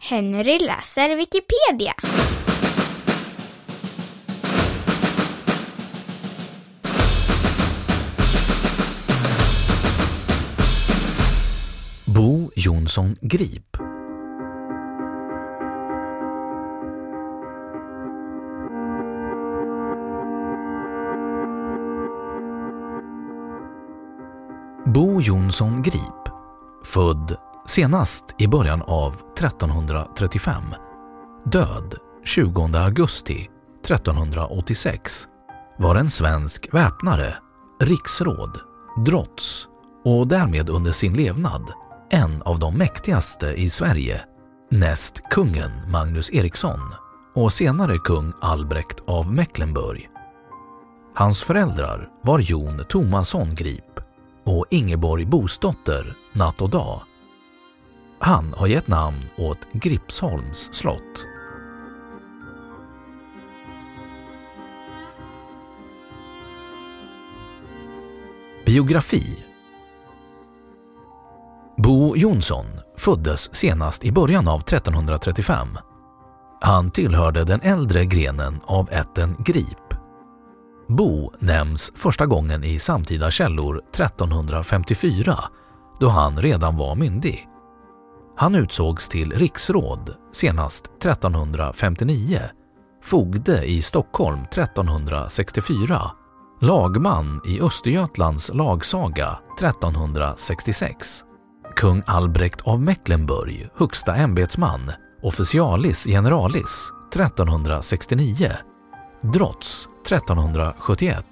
Henry läser Wikipedia. Bo Jonsson Grip Bo Jonsson Grip, född senast i början av 1335, död 20 augusti 1386, var en svensk väpnare, riksråd, drotts och därmed under sin levnad en av de mäktigaste i Sverige, näst kungen Magnus Eriksson och senare kung Albrekt av Mecklenburg. Hans föräldrar var Jon Tomasson Grip och Ingeborg Bosdotter Natt och dag. Han har gett namn åt Gripsholms slott. Biografi Bo Jonsson föddes senast i början av 1335. Han tillhörde den äldre grenen av ätten Grip. Bo nämns första gången i samtida källor 1354 då han redan var myndig. Han utsågs till riksråd senast 1359, fogde i Stockholm 1364, lagman i Östergötlands lagsaga 1366, kung Albrekt av Mecklenburg, högsta ämbetsman, officialis generalis 1369, drotts 1371,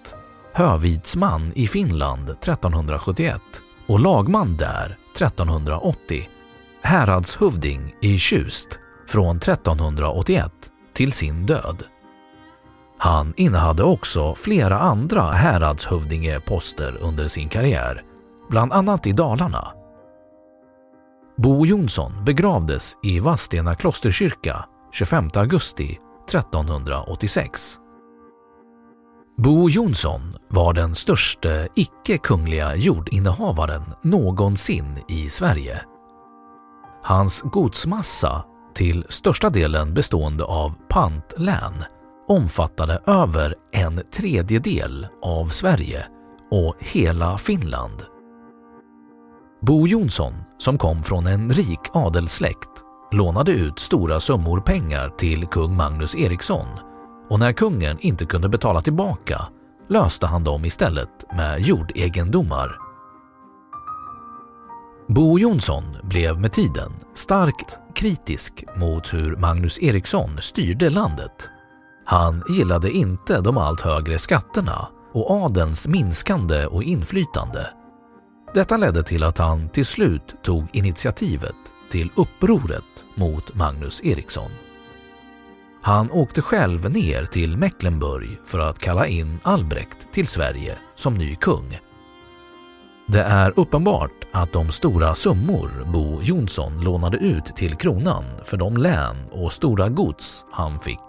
hövidsman i Finland 1371 och lagman där 1380 häradshövding i Tjust från 1381 till sin död. Han innehade också flera andra häradshövdingeposter under sin karriär, bland annat i Dalarna. Bo Jonsson begravdes i Vadstena klosterkyrka 25 augusti 1386. Bo Jonsson var den största icke-kungliga jordinnehavaren någonsin i Sverige. Hans godsmassa, till största delen bestående av pantlän, omfattade över en tredjedel av Sverige och hela Finland. Bo Jonsson, som kom från en rik adelssläkt, lånade ut stora summor pengar till kung Magnus Eriksson och när kungen inte kunde betala tillbaka löste han dem istället med jordegendomar. Bo Jonsson blev med tiden starkt kritisk mot hur Magnus Eriksson styrde landet. Han gillade inte de allt högre skatterna och adelns minskande och inflytande. Detta ledde till att han till slut tog initiativet till upproret mot Magnus Eriksson. Han åkte själv ner till Mecklenburg för att kalla in Albrecht till Sverige som ny kung. Det är uppenbart att de stora summor Bo Jonsson lånade ut till kronan för de län och stora gods han fick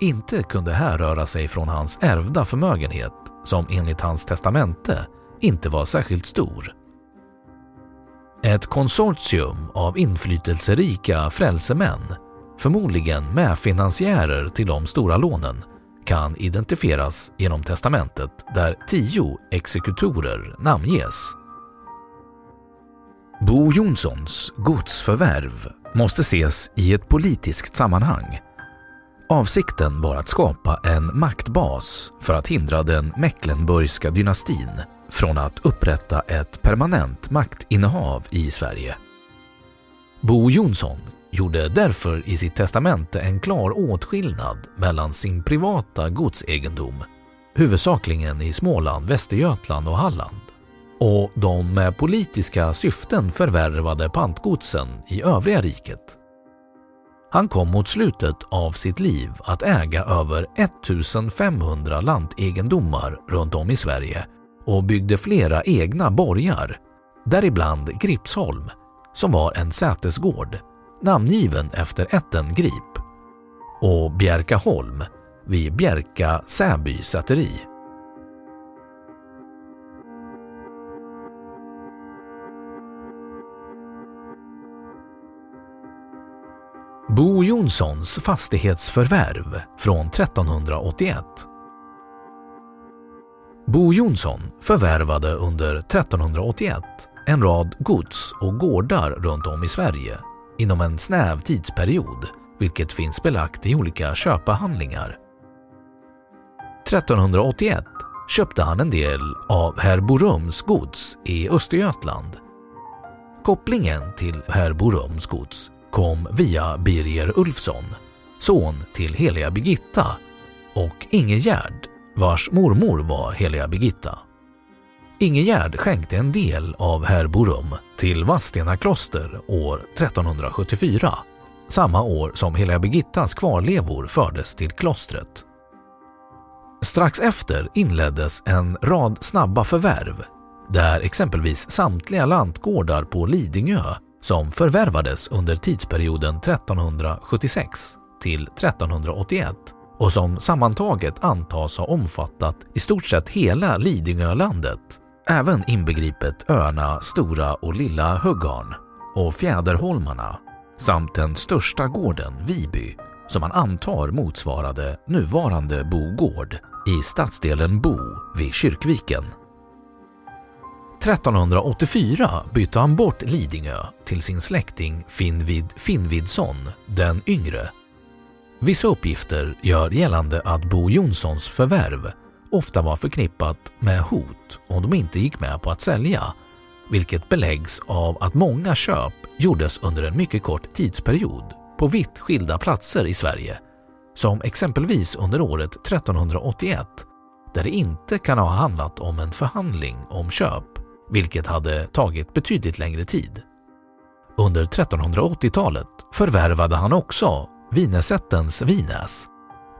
inte kunde härröra sig från hans ärvda förmögenhet som enligt hans testamente inte var särskilt stor. Ett konsortium av inflytelserika frälsemän, förmodligen medfinansiärer till de stora lånen, kan identifieras genom testamentet där tio exekutorer namnges. Bo Jonssons godsförvärv måste ses i ett politiskt sammanhang. Avsikten var att skapa en maktbas för att hindra den Mecklenburgska dynastin från att upprätta ett permanent maktinnehav i Sverige. Bo Jonsson gjorde därför i sitt testamente en klar åtskillnad mellan sin privata godsegendom, huvudsakligen i Småland, Västergötland och Halland, och de med politiska syften förvärvade pantgodsen i övriga riket. Han kom mot slutet av sitt liv att äga över 1500 lantegendomar runt om i Sverige och byggde flera egna borgar, däribland Gripsholm, som var en sätesgård namngiven efter ätten Grip, och Bjärkaholm vid Bjärka Säby säteri. Bo Jonssons fastighetsförvärv från 1381 Bo Jonsson förvärvade under 1381 en rad gods och gårdar runt om i Sverige inom en snäv tidsperiod, vilket finns belagt i olika köpehandlingar. 1381 köpte han en del av herr Borums gods i Östergötland. Kopplingen till herr Borums gods kom via Birger Ulfsson, son till heliga Birgitta och Ingegärd vars mormor var heliga Birgitta. Ingegärd skänkte en del av herr Borum till Vadstena kloster år 1374, samma år som heliga Birgittas kvarlevor fördes till klostret. Strax efter inleddes en rad snabba förvärv där exempelvis samtliga lantgårdar på Lidingö som förvärvades under tidsperioden 1376 till 1381 och som sammantaget antas ha omfattat i stort sett hela Lidingölandet, även inbegripet öarna Stora och Lilla Huggarn och Fjäderholmarna samt den största gården Viby som man antar motsvarade nuvarande Bogård i stadsdelen Bo vid Kyrkviken. 1384 bytte han bort Lidingö till sin släkting Finnvid Finnvidsson den yngre Vissa uppgifter gör gällande att Bo Jonssons förvärv ofta var förknippat med hot om de inte gick med på att sälja, vilket beläggs av att många köp gjordes under en mycket kort tidsperiod på vitt skilda platser i Sverige, som exempelvis under året 1381 där det inte kan ha handlat om en förhandling om köp, vilket hade tagit betydligt längre tid. Under 1380-talet förvärvade han också Vinesättens Vinäs,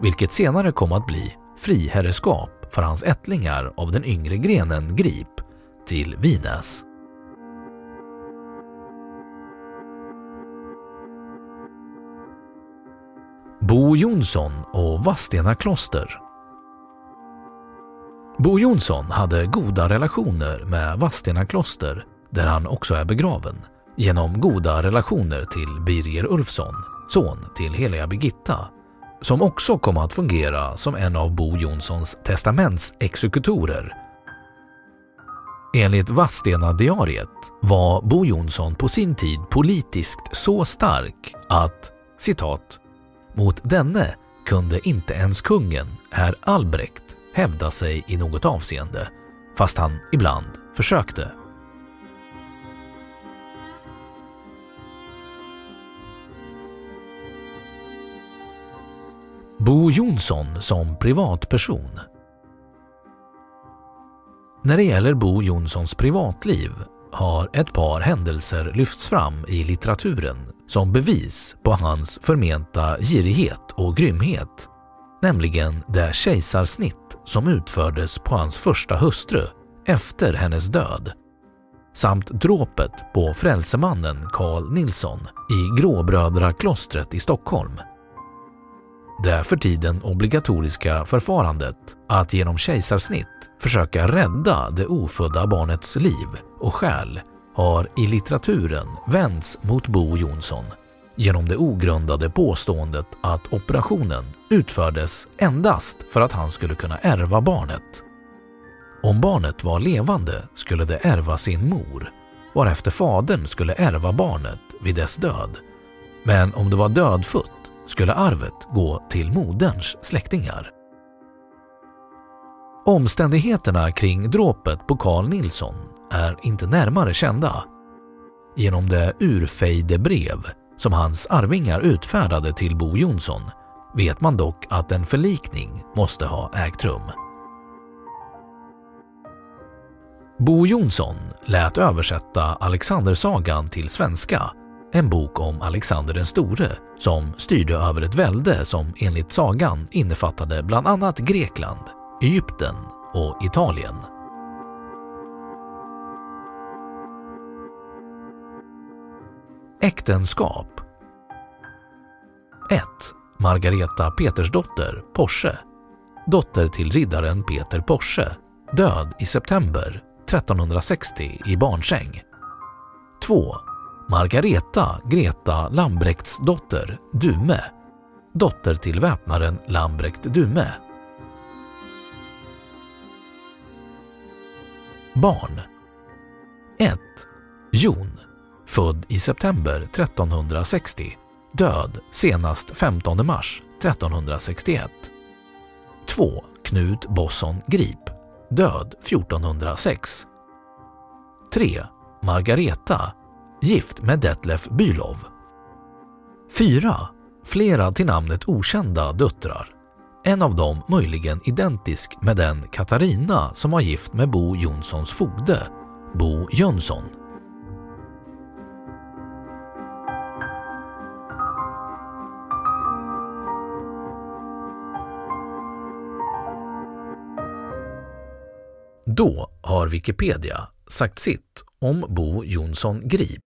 vilket senare kom att bli friherreskap för hans ättlingar av den yngre grenen Grip till Vinäs. Bo Jonsson och Vastena kloster Bo Jonsson hade goda relationer med Vastena kloster där han också är begraven genom goda relationer till Birger Ulfsson son till heliga Birgitta, som också kom att fungera som en av Bo Jonssons testamentsexekutorer. Enligt Vadstena-diariet var Bo Jonsson på sin tid politiskt så stark att citat ”mot denne kunde inte ens kungen, herr Albrecht, hävda sig i något avseende, fast han ibland försökte”. Bo Jonsson som privatperson När det gäller Bo Jonssons privatliv har ett par händelser lyfts fram i litteraturen som bevis på hans förmenta girighet och grymhet, nämligen det kejsarsnitt som utfördes på hans första hustru efter hennes död samt dråpet på frälsemannen Carl Nilsson i Gråbrödraklostret i Stockholm. Det för tiden obligatoriska förfarandet att genom kejsarsnitt försöka rädda det ofödda barnets liv och själ har i litteraturen vänts mot Bo Jonsson genom det ogrundade påståendet att operationen utfördes endast för att han skulle kunna ärva barnet. Om barnet var levande skulle det ärva sin mor, varefter fadern skulle ärva barnet vid dess död. Men om det var dödfött skulle arvet gå till moderns släktingar. Omständigheterna kring dråpet på Carl Nilsson är inte närmare kända. Genom det urfejdebrev som hans arvingar utfärdade till Bo Jonsson vet man dock att en förlikning måste ha ägt rum. Bo Jonsson lät översätta Alexandersagan till svenska, en bok om Alexander den store som styrde över ett välde som enligt sagan innefattade bland annat Grekland, Egypten och Italien. Äktenskap 1. Margareta Petersdotter Porsche Dotter till riddaren Peter Porsche Död i september 1360 i barnsäng. 2. Margareta Greta Lambrektsdotter Dume Dotter till väpnaren Lambrekt Dume. Barn 1. Jon Född i september 1360 Död senast 15 mars 1361 2. Knut Bosson Grip Död 1406 3. Margareta Gift med Detlef Bylov 4. Flera till namnet okända döttrar. En av dem möjligen identisk med den Katarina som var gift med Bo Jonssons fogde, Bo Jönsson. Då har Wikipedia sagt sitt om Bo Jonsson Grip.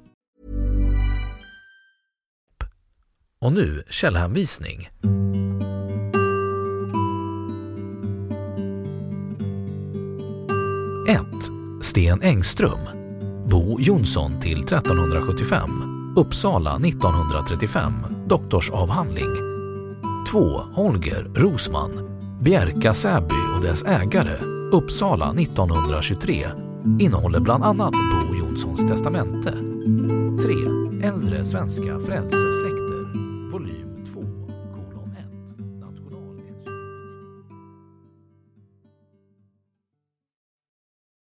Och nu källhänvisning. 1. Sten Engström Bo Jonsson till 1375 Uppsala 1935 Doktorsavhandling 2. Holger Rosman Bjärka Säby och dess ägare Uppsala 1923 innehåller bland annat Bo Jonssons testamente. 3. äldre svenska frälses